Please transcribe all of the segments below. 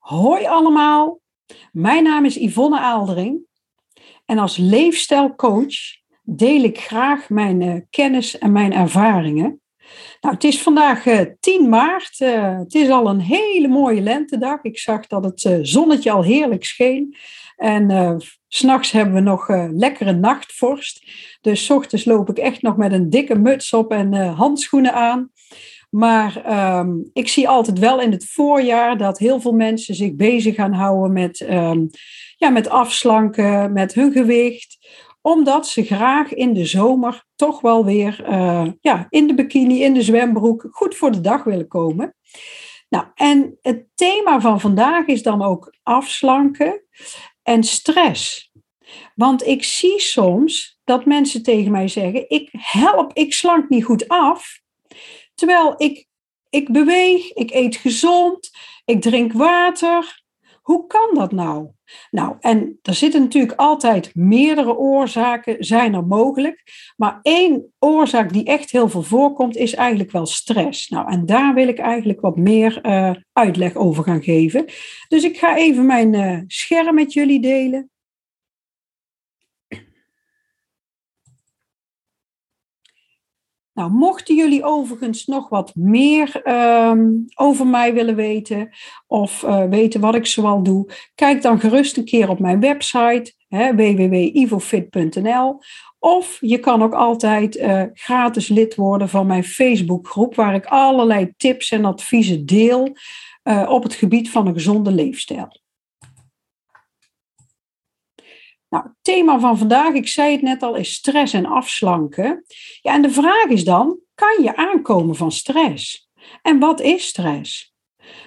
Hoi allemaal, mijn naam is Yvonne Aaldering en als leefstijlcoach deel ik graag mijn uh, kennis en mijn ervaringen. Nou, het is vandaag uh, eh, 10 maart. Uh, het is al een hele mooie lentedag. Ik zag dat het zonnetje al heerlijk scheen. En s'nachts hebben we nog lekkere nachtvorst. Dus s ochtends loop ik echt nog met een dikke muts op en handschoenen aan. Maar ehm, ik zie altijd wel in het voorjaar dat heel veel mensen zich bezig gaan houden met, um, ja, met afslanken, met hun gewicht omdat ze graag in de zomer toch wel weer uh, ja, in de bikini, in de zwembroek, goed voor de dag willen komen. Nou, en het thema van vandaag is dan ook afslanken en stress. Want ik zie soms dat mensen tegen mij zeggen: Ik help, ik slank niet goed af. Terwijl ik, ik beweeg, ik eet gezond, ik drink water. Hoe kan dat nou? Nou, en er zitten natuurlijk altijd meerdere oorzaken, zijn er mogelijk. Maar één oorzaak die echt heel veel voorkomt, is eigenlijk wel stress. Nou, en daar wil ik eigenlijk wat meer uh, uitleg over gaan geven. Dus ik ga even mijn uh, scherm met jullie delen. Nou, mochten jullie overigens nog wat meer ehm, over mij willen weten of uh, weten wat ik zoal doe, kijk dan gerust een keer op mijn website www.ivofit.nl of je kan ook altijd uh, gratis lid worden van mijn Facebookgroep waar ik allerlei tips en adviezen deel uh, op het gebied van een gezonde leefstijl. Nou, het thema van vandaag, ik zei het net al, is stress en afslanken. Ja, en de vraag is dan, kan je aankomen van stress? En wat is stress?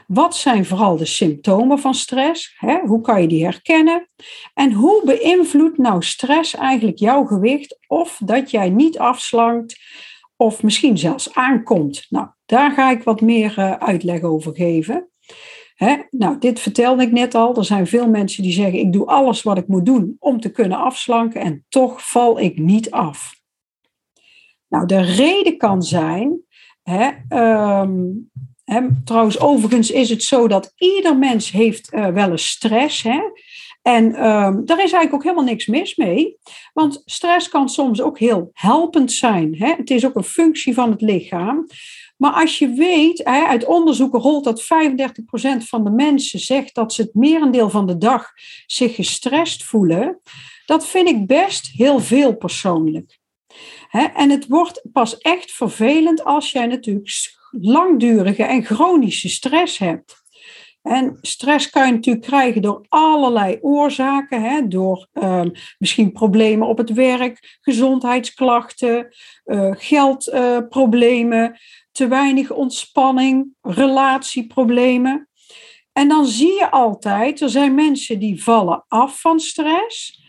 Wat zijn vooral de symptomen van stress? Hè? Hoe kan je die herkennen? En hoe beïnvloedt nou stress eigenlijk jouw gewicht of dat jij niet afslankt of misschien zelfs aankomt? Nou, daar ga ik wat meer uh, uitleg over geven. Nou, dit vertelde ik net al. Er zijn veel mensen die zeggen: Ik doe alles wat ik moet doen om te kunnen afslanken en toch val ik niet af. Nou, de reden kan zijn. Hè, trouwens, overigens is het zo dat ieder mens heeft uh, wel eens stress. Hè? En um, daar is eigenlijk ook helemaal niks mis mee. Want stress kan soms ook heel helpend zijn. Het is ook een functie van het lichaam. Maar als je weet, uit onderzoeken rolt dat 35% van de mensen zegt dat ze het merendeel van de dag zich gestrest voelen. Dat vind ik best heel veel persoonlijk. En het wordt pas echt vervelend als jij natuurlijk langdurige en chronische stress hebt. En stress kan je natuurlijk krijgen door allerlei oorzaken. Hè? Door uh, misschien problemen op het werk, gezondheidsklachten, uh, geldproblemen, te weinig ontspanning, relatieproblemen. En dan zie je altijd, er zijn mensen die vallen af van stress,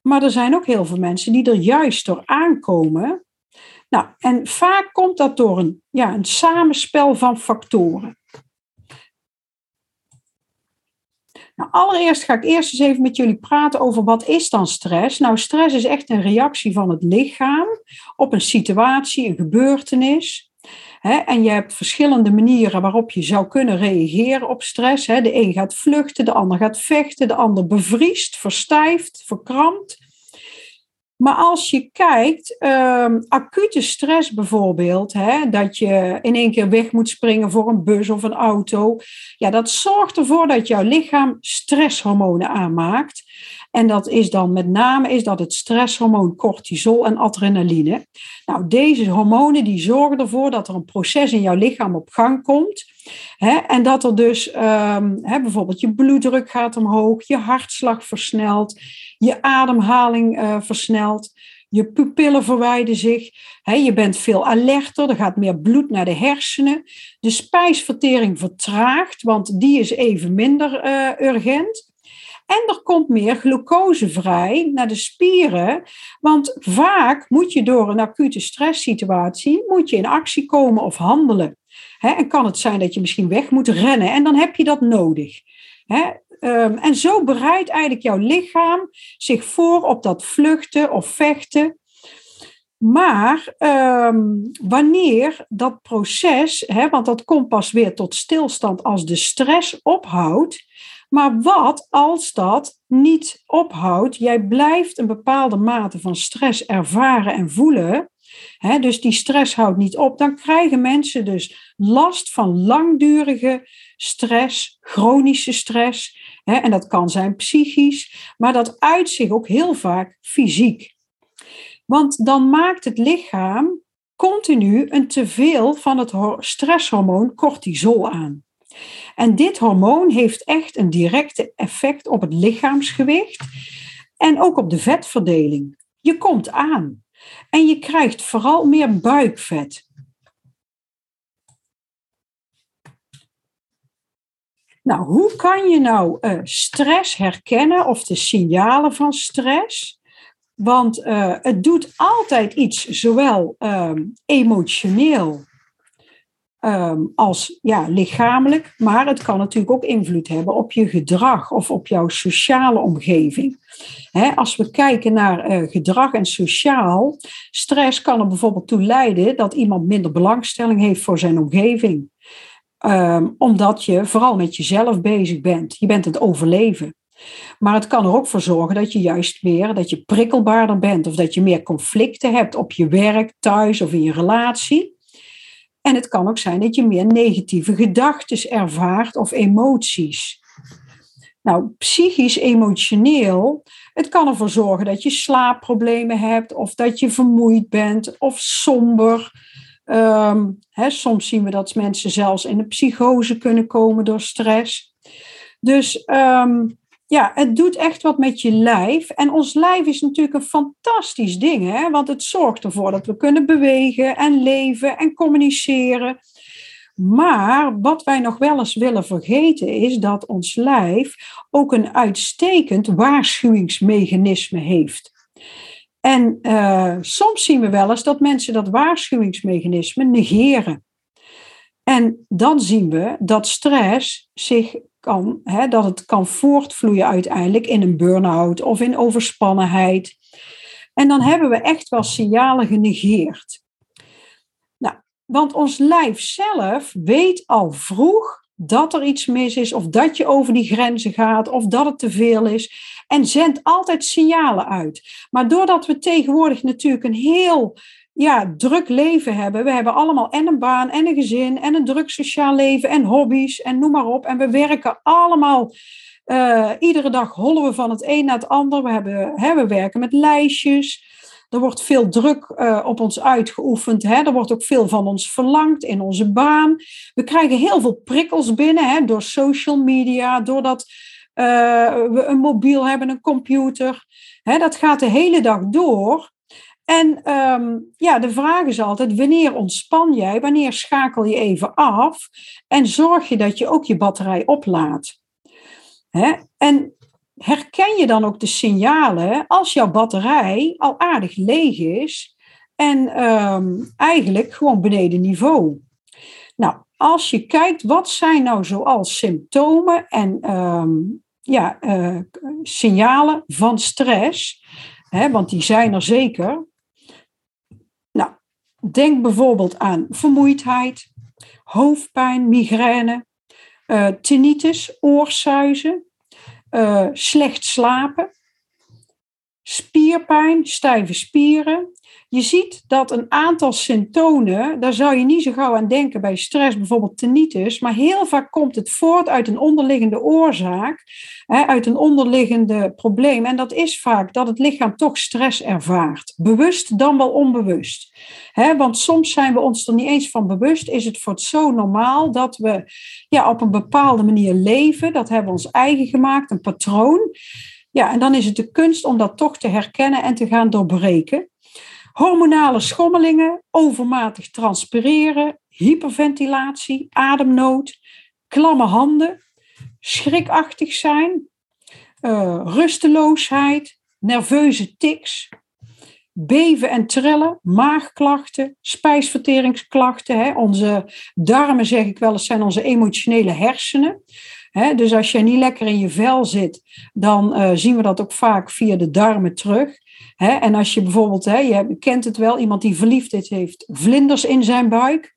maar er zijn ook heel veel mensen die er juist door aankomen. Nou, en vaak komt dat door een, ja, een samenspel van factoren. Nou, allereerst ga ik eerst eens even met jullie praten over wat is dan stress. Nou, stress is echt een reactie van het lichaam op een situatie, een gebeurtenis en je hebt verschillende manieren waarop je zou kunnen reageren op stress. De een gaat vluchten, de ander gaat vechten, de ander bevriest, verstijft, verkrampt. Maar als je kijkt, um, acute stress bijvoorbeeld, hè, dat je in één keer weg moet springen voor een bus of een auto, ja, dat zorgt ervoor dat jouw lichaam stresshormonen aanmaakt. En dat is dan met name is dat het stresshormoon cortisol en adrenaline. Nou, deze hormonen die zorgen ervoor dat er een proces in jouw lichaam op gang komt. Hè, en dat er dus um, hè, bijvoorbeeld je bloeddruk gaat omhoog, je hartslag versnelt, je ademhaling uh, versnelt. Je pupillen verwijden zich. Je bent veel alerter. Er gaat meer bloed naar de hersenen. De spijsvertering vertraagt, want die is even minder uh, urgent. En er komt meer glucose vrij naar de spieren. Want vaak moet je door een acute stresssituatie moet je in actie komen of handelen. en kan het zijn dat je misschien weg moet rennen en dan heb je dat nodig. Ehm, en zo bereidt eigenlijk jouw lichaam zich voor op dat vluchten of vechten. Maar ehm, wanneer dat proces, hè, want dat komt pas weer tot stilstand als de stress ophoudt, Maar wat als dat niet ophoudt? Jij blijft een bepaalde mate van stress ervaren en voelen. Dus die stress houdt niet op. Dan krijgen mensen dus last van langdurige stress, chronische stress. En dat kan zijn psychisch, maar dat uit zich ook heel vaak fysiek. Want dan maakt het lichaam continu een teveel van het stresshormoon cortisol aan. En dit hormoon heeft echt een directe effect op het lichaamsgewicht en ook op de vetverdeling. Je komt aan en je krijgt vooral meer buikvet. Nou, hoe kan je nou uh, stress herkennen of de signalen van stress? Want uh, het doet altijd iets, zowel uh, emotioneel um, als ja, lichamelijk, maar het kan natuurlijk ook invloed hebben op je gedrag of op jouw sociale omgeving. als we kijken naar uh, gedrag en sociaal, stress kan er bijvoorbeeld toe leiden dat iemand minder belangstelling heeft voor zijn omgeving. Um, omdat je vooral met jezelf bezig bent. Je bent het overleven. Maar het kan er ook voor zorgen dat je juist meer, dat je prikkelbaarder bent of dat je meer conflicten hebt op je werk, thuis of in je relatie. En het kan ook zijn dat je meer negatieve gedachten ervaart of emoties. Nou, psychisch, emotioneel, het kan ervoor zorgen dat je slaapproblemen hebt, of dat je vermoeid bent, of somber. Um, soms zien we dat mensen zelfs in een psychose kunnen komen door stress. Dus um, ja, het doet echt wat met je lijf. En ons lijf is natuurlijk een fantastisch ding, hè? want het zorgt ervoor dat we kunnen bewegen en leven en communiceren. Maar wat wij nog wel eens willen vergeten is dat ons lijf ook een uitstekend waarschuwingsmechanisme heeft. En uh, soms zien we wel eens dat mensen dat waarschuwingsmechanisme negeren. En dan zien we dat stress zich kan, hè, dat het kan voortvloeien uiteindelijk in een burn-out of in overspannenheid. En dan hebben we echt wel signalen genegeerd. Nou, want ons lijf zelf weet al vroeg dat er iets mis is, of dat je over die grenzen gaat, of dat het te veel is. En zendt altijd signalen uit. Maar doordat we tegenwoordig natuurlijk een heel ja, druk leven hebben. We hebben allemaal en een baan en een gezin en een druk sociaal leven en hobby's en noem maar op. En we werken allemaal, uh, iedere dag hollen we van het een naar het ander. We, hebben, hè, we werken met lijstjes. Er wordt veel druk uh, op ons uitgeoefend. Hè. Er wordt ook veel van ons verlangd in onze baan. We krijgen heel veel prikkels binnen hè, door social media, doordat uh, we een mobiel hebben, een computer. Hè, dat gaat de hele dag door. En um, ja, de vraag is altijd: wanneer ontspan jij? Wanneer schakel je even af? En zorg je dat je ook je batterij oplaadt? Hè? En herken je dan ook de signalen als jouw batterij al aardig leeg is en um, eigenlijk gewoon beneden niveau? Nou, als je kijkt, wat zijn nou zoals symptomen en um, ja, uh, signalen van stress? Want die zijn er zeker. Denk bijvoorbeeld aan vermoeidheid, hoofdpijn, migraine, uh, tinnitus, oorsuizen, uh, slecht slapen, spierpijn, stijve spieren, je ziet dat een aantal symptomen, daar zou je niet zo gauw aan denken bij stress, bijvoorbeeld tinnitus, maar heel vaak komt het voort uit een onderliggende oorzaak, uit een onderliggende probleem. En dat is vaak dat het lichaam toch stress ervaart, bewust dan wel onbewust. Want soms zijn we ons er niet eens van bewust, is het voor het zo normaal dat we ja, op een bepaalde manier leven, dat hebben we ons eigen gemaakt, een patroon. Ja, en dan is het de kunst om dat toch te herkennen en te gaan doorbreken. Hormonale schommelingen, overmatig transpireren, hyperventilatie, ademnood, klamme handen, schrikachtig zijn, uh, rusteloosheid, nerveuze tics, beven en trillen, maagklachten, spijsverteringsklachten. Hè. Onze darmen, zeg ik wel eens, zijn onze emotionele hersenen. Dus als je niet lekker in je vel zit, dan uh, zien we dat ook vaak via de darmen terug. En als je bijvoorbeeld, je kent het wel, iemand die verliefd is, heeft vlinders in zijn buik.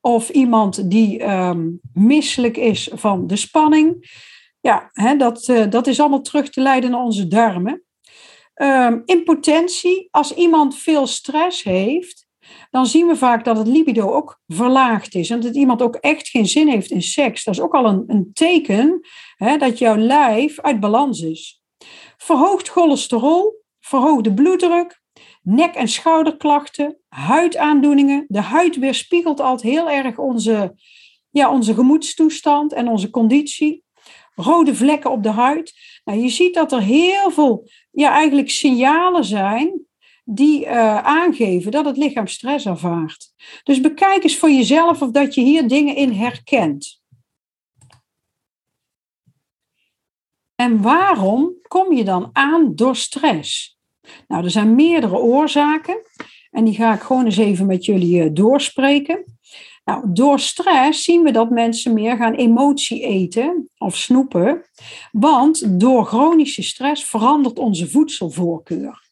Of iemand die um, misselijk is van de spanning. Ja, dat, uh, dat is allemaal terug te leiden naar onze darmen. Um, impotentie, als iemand veel stress heeft, dan zien we vaak dat het libido ook verlaagd is. En dat iemand ook echt geen zin heeft in seks. Dat is ook al een, een teken hè, dat jouw lijf uit balans is. Verhoogd cholesterol, verhoogde bloeddruk, nek- en schouderklachten, huidaandoeningen. De huid weerspiegelt altijd heel erg onze, ja, onze gemoedstoestand en onze conditie. Rode vlekken op de huid. Nou, je ziet dat er heel veel ja, eigenlijk signalen zijn die uh, aangeven dat het lichaam stress ervaart. Dus bekijk eens voor jezelf of dat je hier dingen in herkent. En waarom kom je dan aan door stress? Nou, er zijn meerdere oorzaken en die ga ik gewoon eens even met jullie uh, doorspreken. Nou, door stress zien we dat mensen meer gaan emotie eten of snoepen, want door chronische stress verandert onze voedselvoorkeur.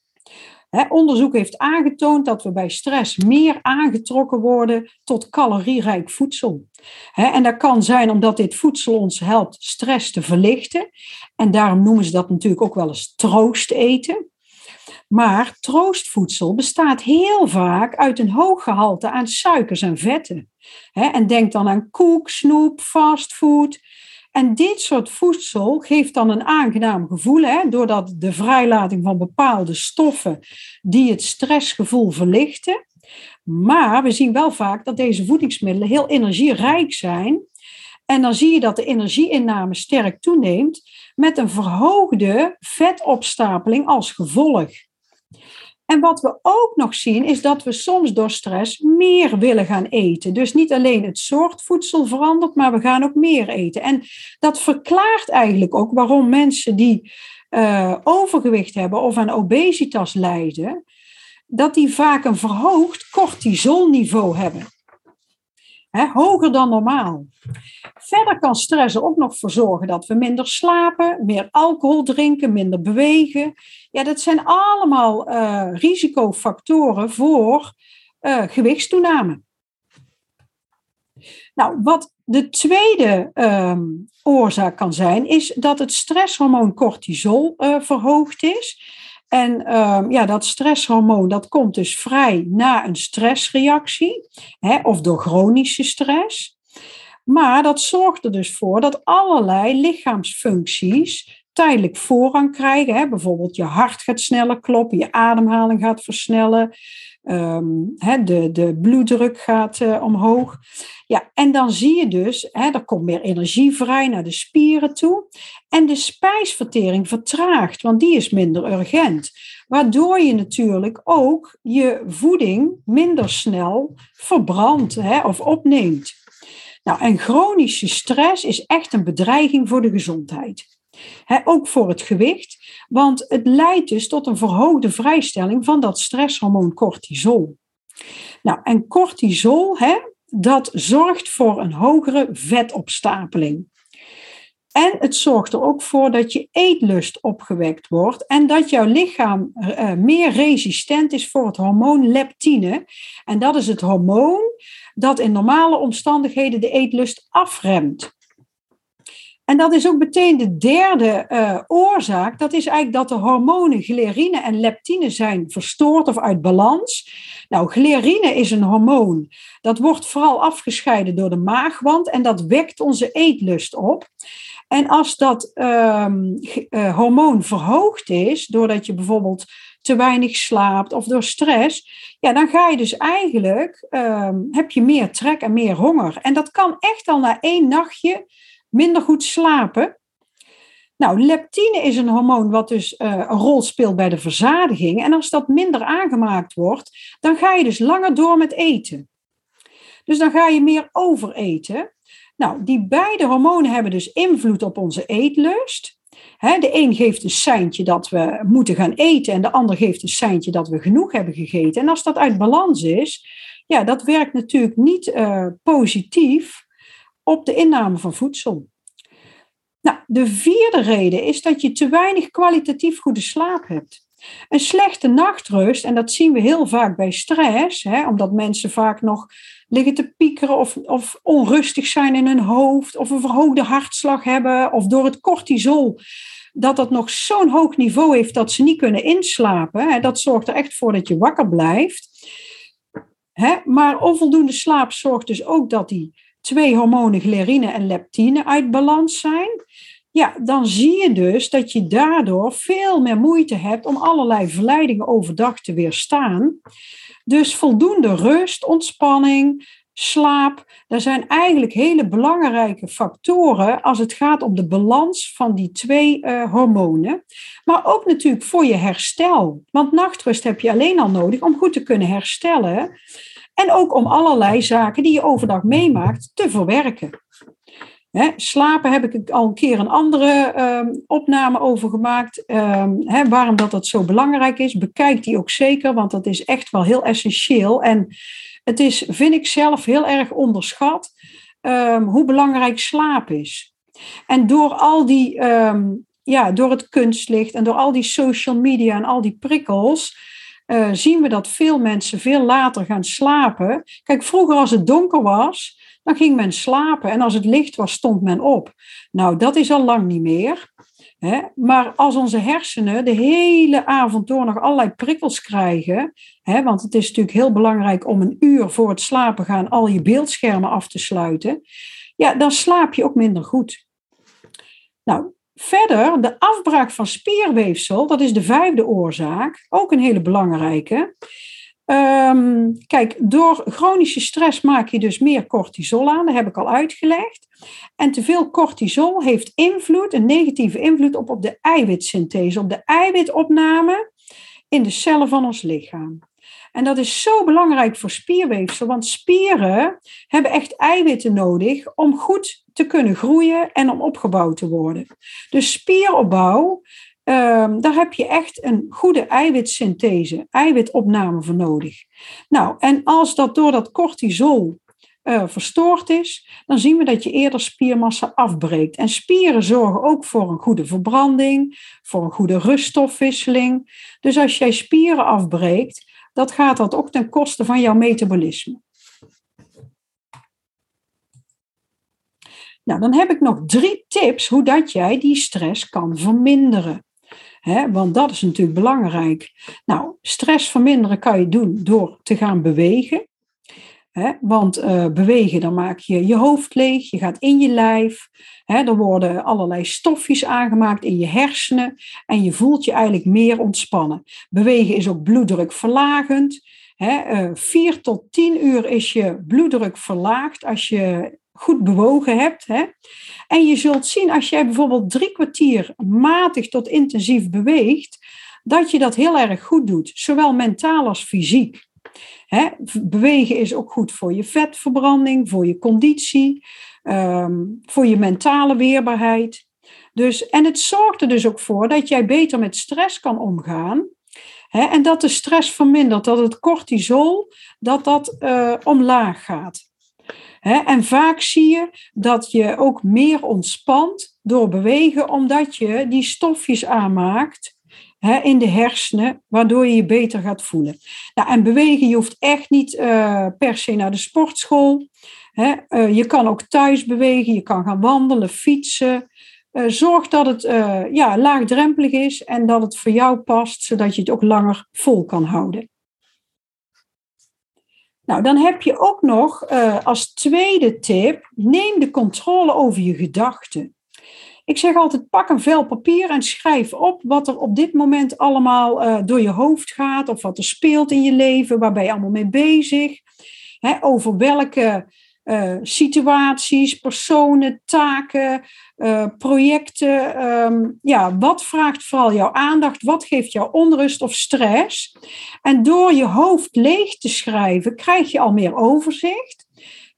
Onderzoek heeft aangetoond dat we bij stress meer aangetrokken worden tot calorierijk voedsel. en dat kan zijn omdat dit voedsel ons helpt stress te verlichten. En daarom noemen ze dat natuurlijk ook wel eens troost eten. Maar troostvoedsel bestaat heel vaak uit een hoog gehalte aan suikers en vetten. en denk dan aan koek, snoep, fastfood. En dit soort voedsel geeft dan een aangenaam gevoel, hè, doordat de vrijlating van bepaalde stoffen die het stressgevoel verlichten. Maar we zien wel vaak dat deze voedingsmiddelen heel energierijk zijn. En dan zie je dat de energieinname sterk toeneemt met een verhoogde vetopstapeling als gevolg. En wat we ook nog zien is dat we soms door stress meer willen gaan eten. Dus niet alleen het soort voedsel verandert, maar we gaan ook meer eten. En dat verklaart eigenlijk ook waarom mensen die uh, overgewicht hebben of aan obesitas lijden, dat die vaak een verhoogd cortisolniveau hebben hoger dan normaal. Verder kan stress er ook nog voor zorgen dat we minder slapen, meer alcohol drinken, minder bewegen. Ja, dat zijn allemaal uh, risicofactoren voor uh, gewichtstoename. Nou, wat de tweede uh, oorzaak kan zijn, is dat het stresshormoon cortisol uh, verhoogd is. En um, ja, dat stresshormoon dat komt dus vrij na een stressreactie hè, of door chronische stress. Maar dat zorgt er dus voor dat allerlei lichaamsfuncties tijdelijk voorrang krijgen. Hè. Bijvoorbeeld je hart gaat sneller kloppen, je ademhaling gaat versnellen, hè, de, de bloeddruk gaat uh, omhoog. Ja, en dan zie je dus, hè, er komt meer energie vrij naar de spieren toe. En de spijsvertering vertraagt, want die is minder urgent. Waardoor je natuurlijk ook je voeding minder snel verbrandt hè, of opneemt. Nou, en chronische stress is echt een bedreiging voor de gezondheid. Ook voor het gewicht, want het leidt dus tot een verhoogde vrijstelling van dat stresshormoon cortisol. Nou, en cortisol, dat zorgt voor een hogere vetopstapeling. En het zorgt er ook voor dat je eetlust opgewekt wordt en dat jouw lichaam uh, meer resistent is voor het hormoon leptine. En dat is het hormoon dat in normale omstandigheden de eetlust afremt. En dat is ook meteen de derde uh, oorzaak. Dat is eigenlijk dat de hormonen ghlerine en leptine zijn verstoord of uit balans. Nou, ghlerine is een hormoon. Dat wordt vooral afgescheiden door de maagwand en dat wekt onze eetlust op. En als dat um, uh, hormoon verhoogd is, doordat je bijvoorbeeld te weinig slaapt of door stress, ja, dan ga je dus eigenlijk, um, heb je meer trek en meer honger. En dat kan echt al na één nachtje minder goed slapen. Nou, leptine is een hormoon wat dus uh, een rol speelt bij de verzadiging. En als dat minder aangemaakt wordt, dan ga je dus langer door met eten. Dus dan ga je meer overeten. Nou, die beide hormonen hebben dus invloed op onze eetlust. de een geeft een seintje dat we moeten gaan eten en de ander geeft een seintje dat we genoeg hebben gegeten. En als dat uit balans is, ja, dat werkt natuurlijk niet uh, positief op de inname van voedsel. Nou, de vierde reden is dat je te weinig kwalitatief goede slaap hebt. Een slechte nachtrust, en dat zien we heel vaak bij stress, hè, omdat mensen vaak nog liggen te piekeren of, of onrustig zijn in hun hoofd of een verhoogde hartslag hebben of door het cortisol dat dat nog zo'n hoog niveau heeft dat ze niet kunnen inslapen. Dat zorgt er echt voor dat je wakker blijft. Maar onvoldoende slaap zorgt dus ook dat die twee hormonen, glerine en leptine, uit balans zijn. Ja, dan zie je dus dat je daardoor veel meer moeite hebt om allerlei verleidingen overdag te weerstaan. Dus voldoende rust, ontspanning, slaap, dat zijn eigenlijk hele belangrijke factoren als het gaat om de balans van die twee uh, hormonen. Maar ook natuurlijk voor je herstel. Want nachtrust heb je alleen al nodig om goed te kunnen herstellen. En ook om allerlei zaken die je overdag meemaakt te verwerken. slapen heb ik al een keer een andere uh, opname over gemaakt. Uh, waarom dat, dat zo belangrijk is. Bekijk die ook zeker, want dat is echt wel heel essentieel. En het is, vind ik zelf, heel erg onderschat um, hoe belangrijk slaap is. En door al die, ehm, ja, door het kunstlicht en door al die social media en al die prikkels, uh, zien we dat veel mensen veel later gaan slapen. Kijk, vroeger als het donker was, dan ging men slapen en als het licht was, stond men op. Nou, dat is al lang niet meer. Hè? Maar als onze hersenen de hele avond door nog allerlei prikkels krijgen, hè, want het is natuurlijk heel belangrijk om een uur voor het slapen gaan al je beeldschermen af te sluiten, ja, dan slaap je ook minder goed. Nou, verder, de afbraak van spierweefsel, dat is de vijfde oorzaak, ook een hele belangrijke. Ehm, kijk, door chronische stress maak je dus meer cortisol aan, dat heb ik al uitgelegd. En te veel cortisol heeft invloed, een negatieve invloed op, op de eiwitsynthese, op de eiwitopname in de cellen van ons lichaam. En dat is zo belangrijk voor spierweefsel, want spieren hebben echt eiwitten nodig om goed te kunnen groeien en om opgebouwd te worden. Dus spieropbouw Um, daar heb je echt een goede eiwitsynthese, eiwitopname voor nodig. Nou, en als dat door dat cortisol uh, verstoord is, dan zien we dat je eerder spiermassa afbreekt. En spieren zorgen ook voor een goede verbranding, voor een goede ruststofwisseling. Dus als jij spieren afbreekt, dat gaat dat ook ten koste van jouw metabolisme. Nou, dan heb ik nog drie tips hoe dat jij die stress kan verminderen. Hè, want dat is natuurlijk belangrijk. Nou, stress verminderen kan je doen door te gaan bewegen. Want uh, bewegen, dan maak je je hoofd leeg, je gaat in je lijf. Hè, er worden allerlei stofjes aangemaakt in je hersenen en je voelt je eigenlijk meer ontspannen. Bewegen is ook bloeddrukverlagend. Uh, vier tot tien uur is je bloeddruk verlaagd als je goed bewogen hebt. Hè? En je zult zien als jij bijvoorbeeld drie kwartier matig tot intensief beweegt, dat je dat heel erg goed doet, zowel mentaal als fysiek. Bewegen is ook goed voor je vetverbranding, voor je conditie, ehm, voor je mentale weerbaarheid. Dus, en het zorgt er dus ook voor dat jij beter met stress kan omgaan. En dat de stress vermindert, dat het cortisol dat dat, uh, omlaag gaat en vaak zie je dat je ook meer ontspant door bewegen, omdat je die stofjes aanmaakt in de hersenen, waardoor je je beter gaat voelen. Nou, en bewegen, je hoeft echt niet uh, per se naar de sportschool. Uh, je kan ook thuis bewegen, je kan gaan wandelen, fietsen. Uh, zorg dat het ja, laagdrempelig is en dat het voor jou past, zodat je het ook langer vol kan houden. Nou, dan heb je ook nog als tweede tip, neem de controle over je gedachten. Ik zeg altijd, pak een vel papier en schrijf op wat er op dit moment allemaal uh, door je hoofd gaat, of wat er speelt in je leven, waar ben je allemaal mee bezig. Hè, over welke uh, situaties, personen, taken, uh, projecten. Um, ja, wat vraagt vooral jouw aandacht? Wat geeft jou onrust of stress? En door je hoofd leeg te schrijven, krijg je al meer overzicht.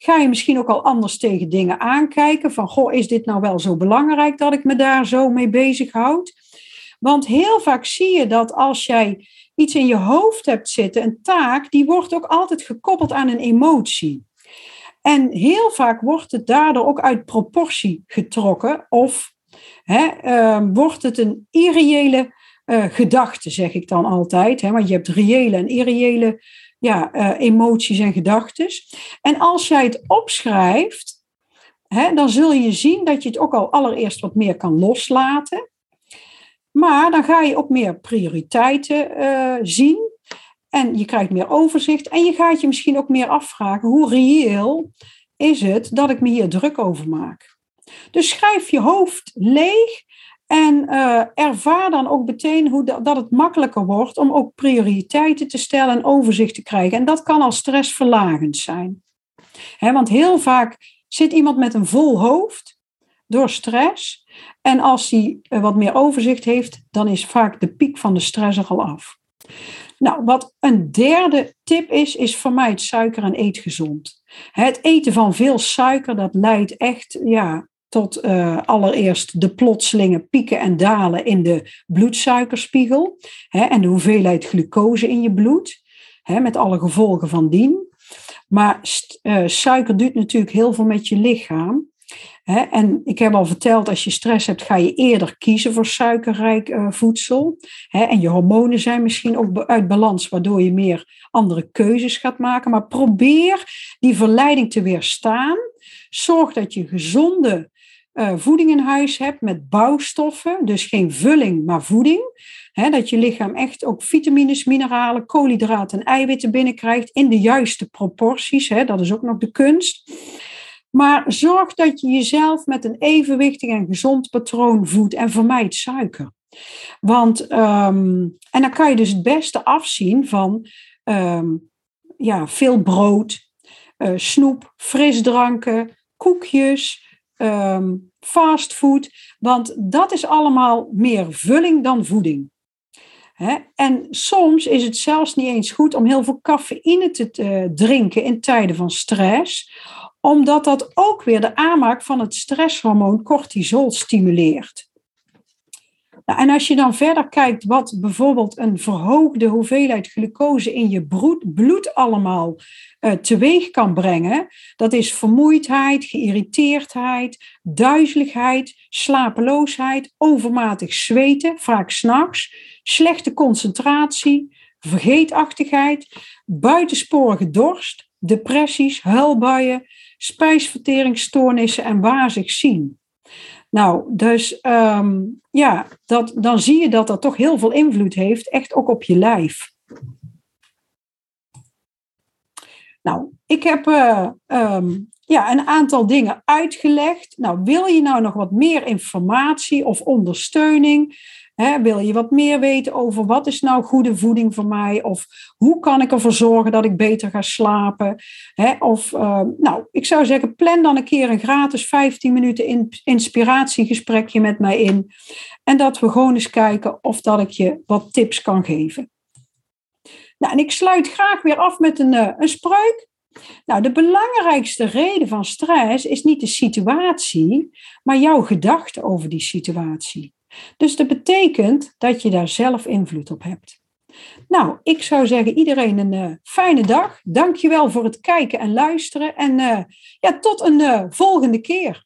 Ga je misschien ook al anders tegen dingen aankijken. Van, goh, is dit nou wel zo belangrijk dat ik me daar zo mee bezighoud? Want heel vaak zie je dat als jij iets in je hoofd hebt zitten, een taak, die wordt ook altijd gekoppeld aan een emotie. En heel vaak wordt het daardoor ook uit proportie getrokken of hè, uh, wordt het een irreële uh, gedachte, zeg ik dan altijd. Hè, want je hebt reële en irreële ja, emoties en gedachten. En als jij het opschrijft, hè, dan zul je zien dat je het ook al allereerst wat meer kan loslaten. Maar dan ga je ook meer prioriteiten uh, zien. En je krijgt meer overzicht. En je gaat je misschien ook meer afvragen: hoe reëel is het dat ik me hier druk over maak? Dus schrijf je hoofd leeg. En uh, ervaar dan ook meteen hoe dat, het makkelijker wordt om ook prioriteiten te stellen en overzicht te krijgen. En dat kan al stressverlagend zijn. Want heel vaak zit iemand met een vol hoofd door stress. En als hij eh, wat meer overzicht heeft, dan is vaak de piek van de stress er al af. Nou, wat een derde tip is, is vermijd suiker en eet gezond. Het eten van veel suiker, dat leidt echt ja, tot uh, allereerst de plotselinge pieken en dalen in de bloedsuikerspiegel hè, en de hoeveelheid glucose in je bloed, hè, met alle gevolgen van dien. Maar uh, suiker doet natuurlijk heel veel met je lichaam. en ik heb al verteld, als je stress hebt, ga je eerder kiezen voor suikerrijk uh, voedsel. en je hormonen zijn misschien ook uit balans, waardoor je meer andere keuzes gaat maken. Maar probeer die verleiding te weerstaan. Zorg dat je gezonde uh, voeding in huis hebt met bouwstoffen, dus geen vulling, maar voeding. dat je lichaam echt ook vitamines, mineralen, koolhydraten en eiwitten binnenkrijgt in de juiste proporties. dat is ook nog de kunst. Maar zorg dat je jezelf met een evenwichtig en gezond patroon voedt en vermijd suiker. Want, um, en dan kan je dus het beste afzien van um, ja, veel brood, uh, snoep, frisdranken, koekjes, um, fastfood, want dat is allemaal meer vulling dan voeding. En soms is het zelfs niet eens goed om heel veel cafeïne te drinken in tijden van stress, omdat dat ook weer de aanmaak van het stresshormoon cortisol stimuleert. Nou, en als je dan verder kijkt wat bijvoorbeeld een verhoogde hoeveelheid glucose in je bloed, bloed allemaal uh, teweeg kan brengen, dat is vermoeidheid, geïrriteerdheid, duizeligheid, slapeloosheid, overmatig zweten, vaak s'nachts, slechte concentratie, vergeetachtigheid, buitensporige dorst, depressies, huilbuien, spijsverteringsstoornissen en wazig zien. Nou, dus ehm, ja, dat, dan zie je dat dat toch heel veel invloed heeft, echt ook op je lijf. Nou, ik heb uh, um, ja, een aantal dingen uitgelegd. Nou, wil je nou nog wat meer informatie of ondersteuning? Wil je wat meer weten over wat is nou goede voeding voor mij? Of hoe kan ik ervoor zorgen dat ik beter ga slapen? of, uh, nou, ik zou zeggen, plan dan een keer een gratis 15 minuten inspiratiegesprekje met mij in. En dat we gewoon eens kijken of dat ik je wat tips kan geven. Nou, en ik sluit graag weer af met een, uh, een spreuk. Nou, de belangrijkste reden van stress is niet de situatie, maar jouw gedachten over die situatie. Dus dat betekent dat je daar zelf invloed op hebt. Nou, ik zou zeggen iedereen een uh, fijne dag. Dankjewel voor het kijken en luisteren. En uh, ja, tot een uh, volgende keer.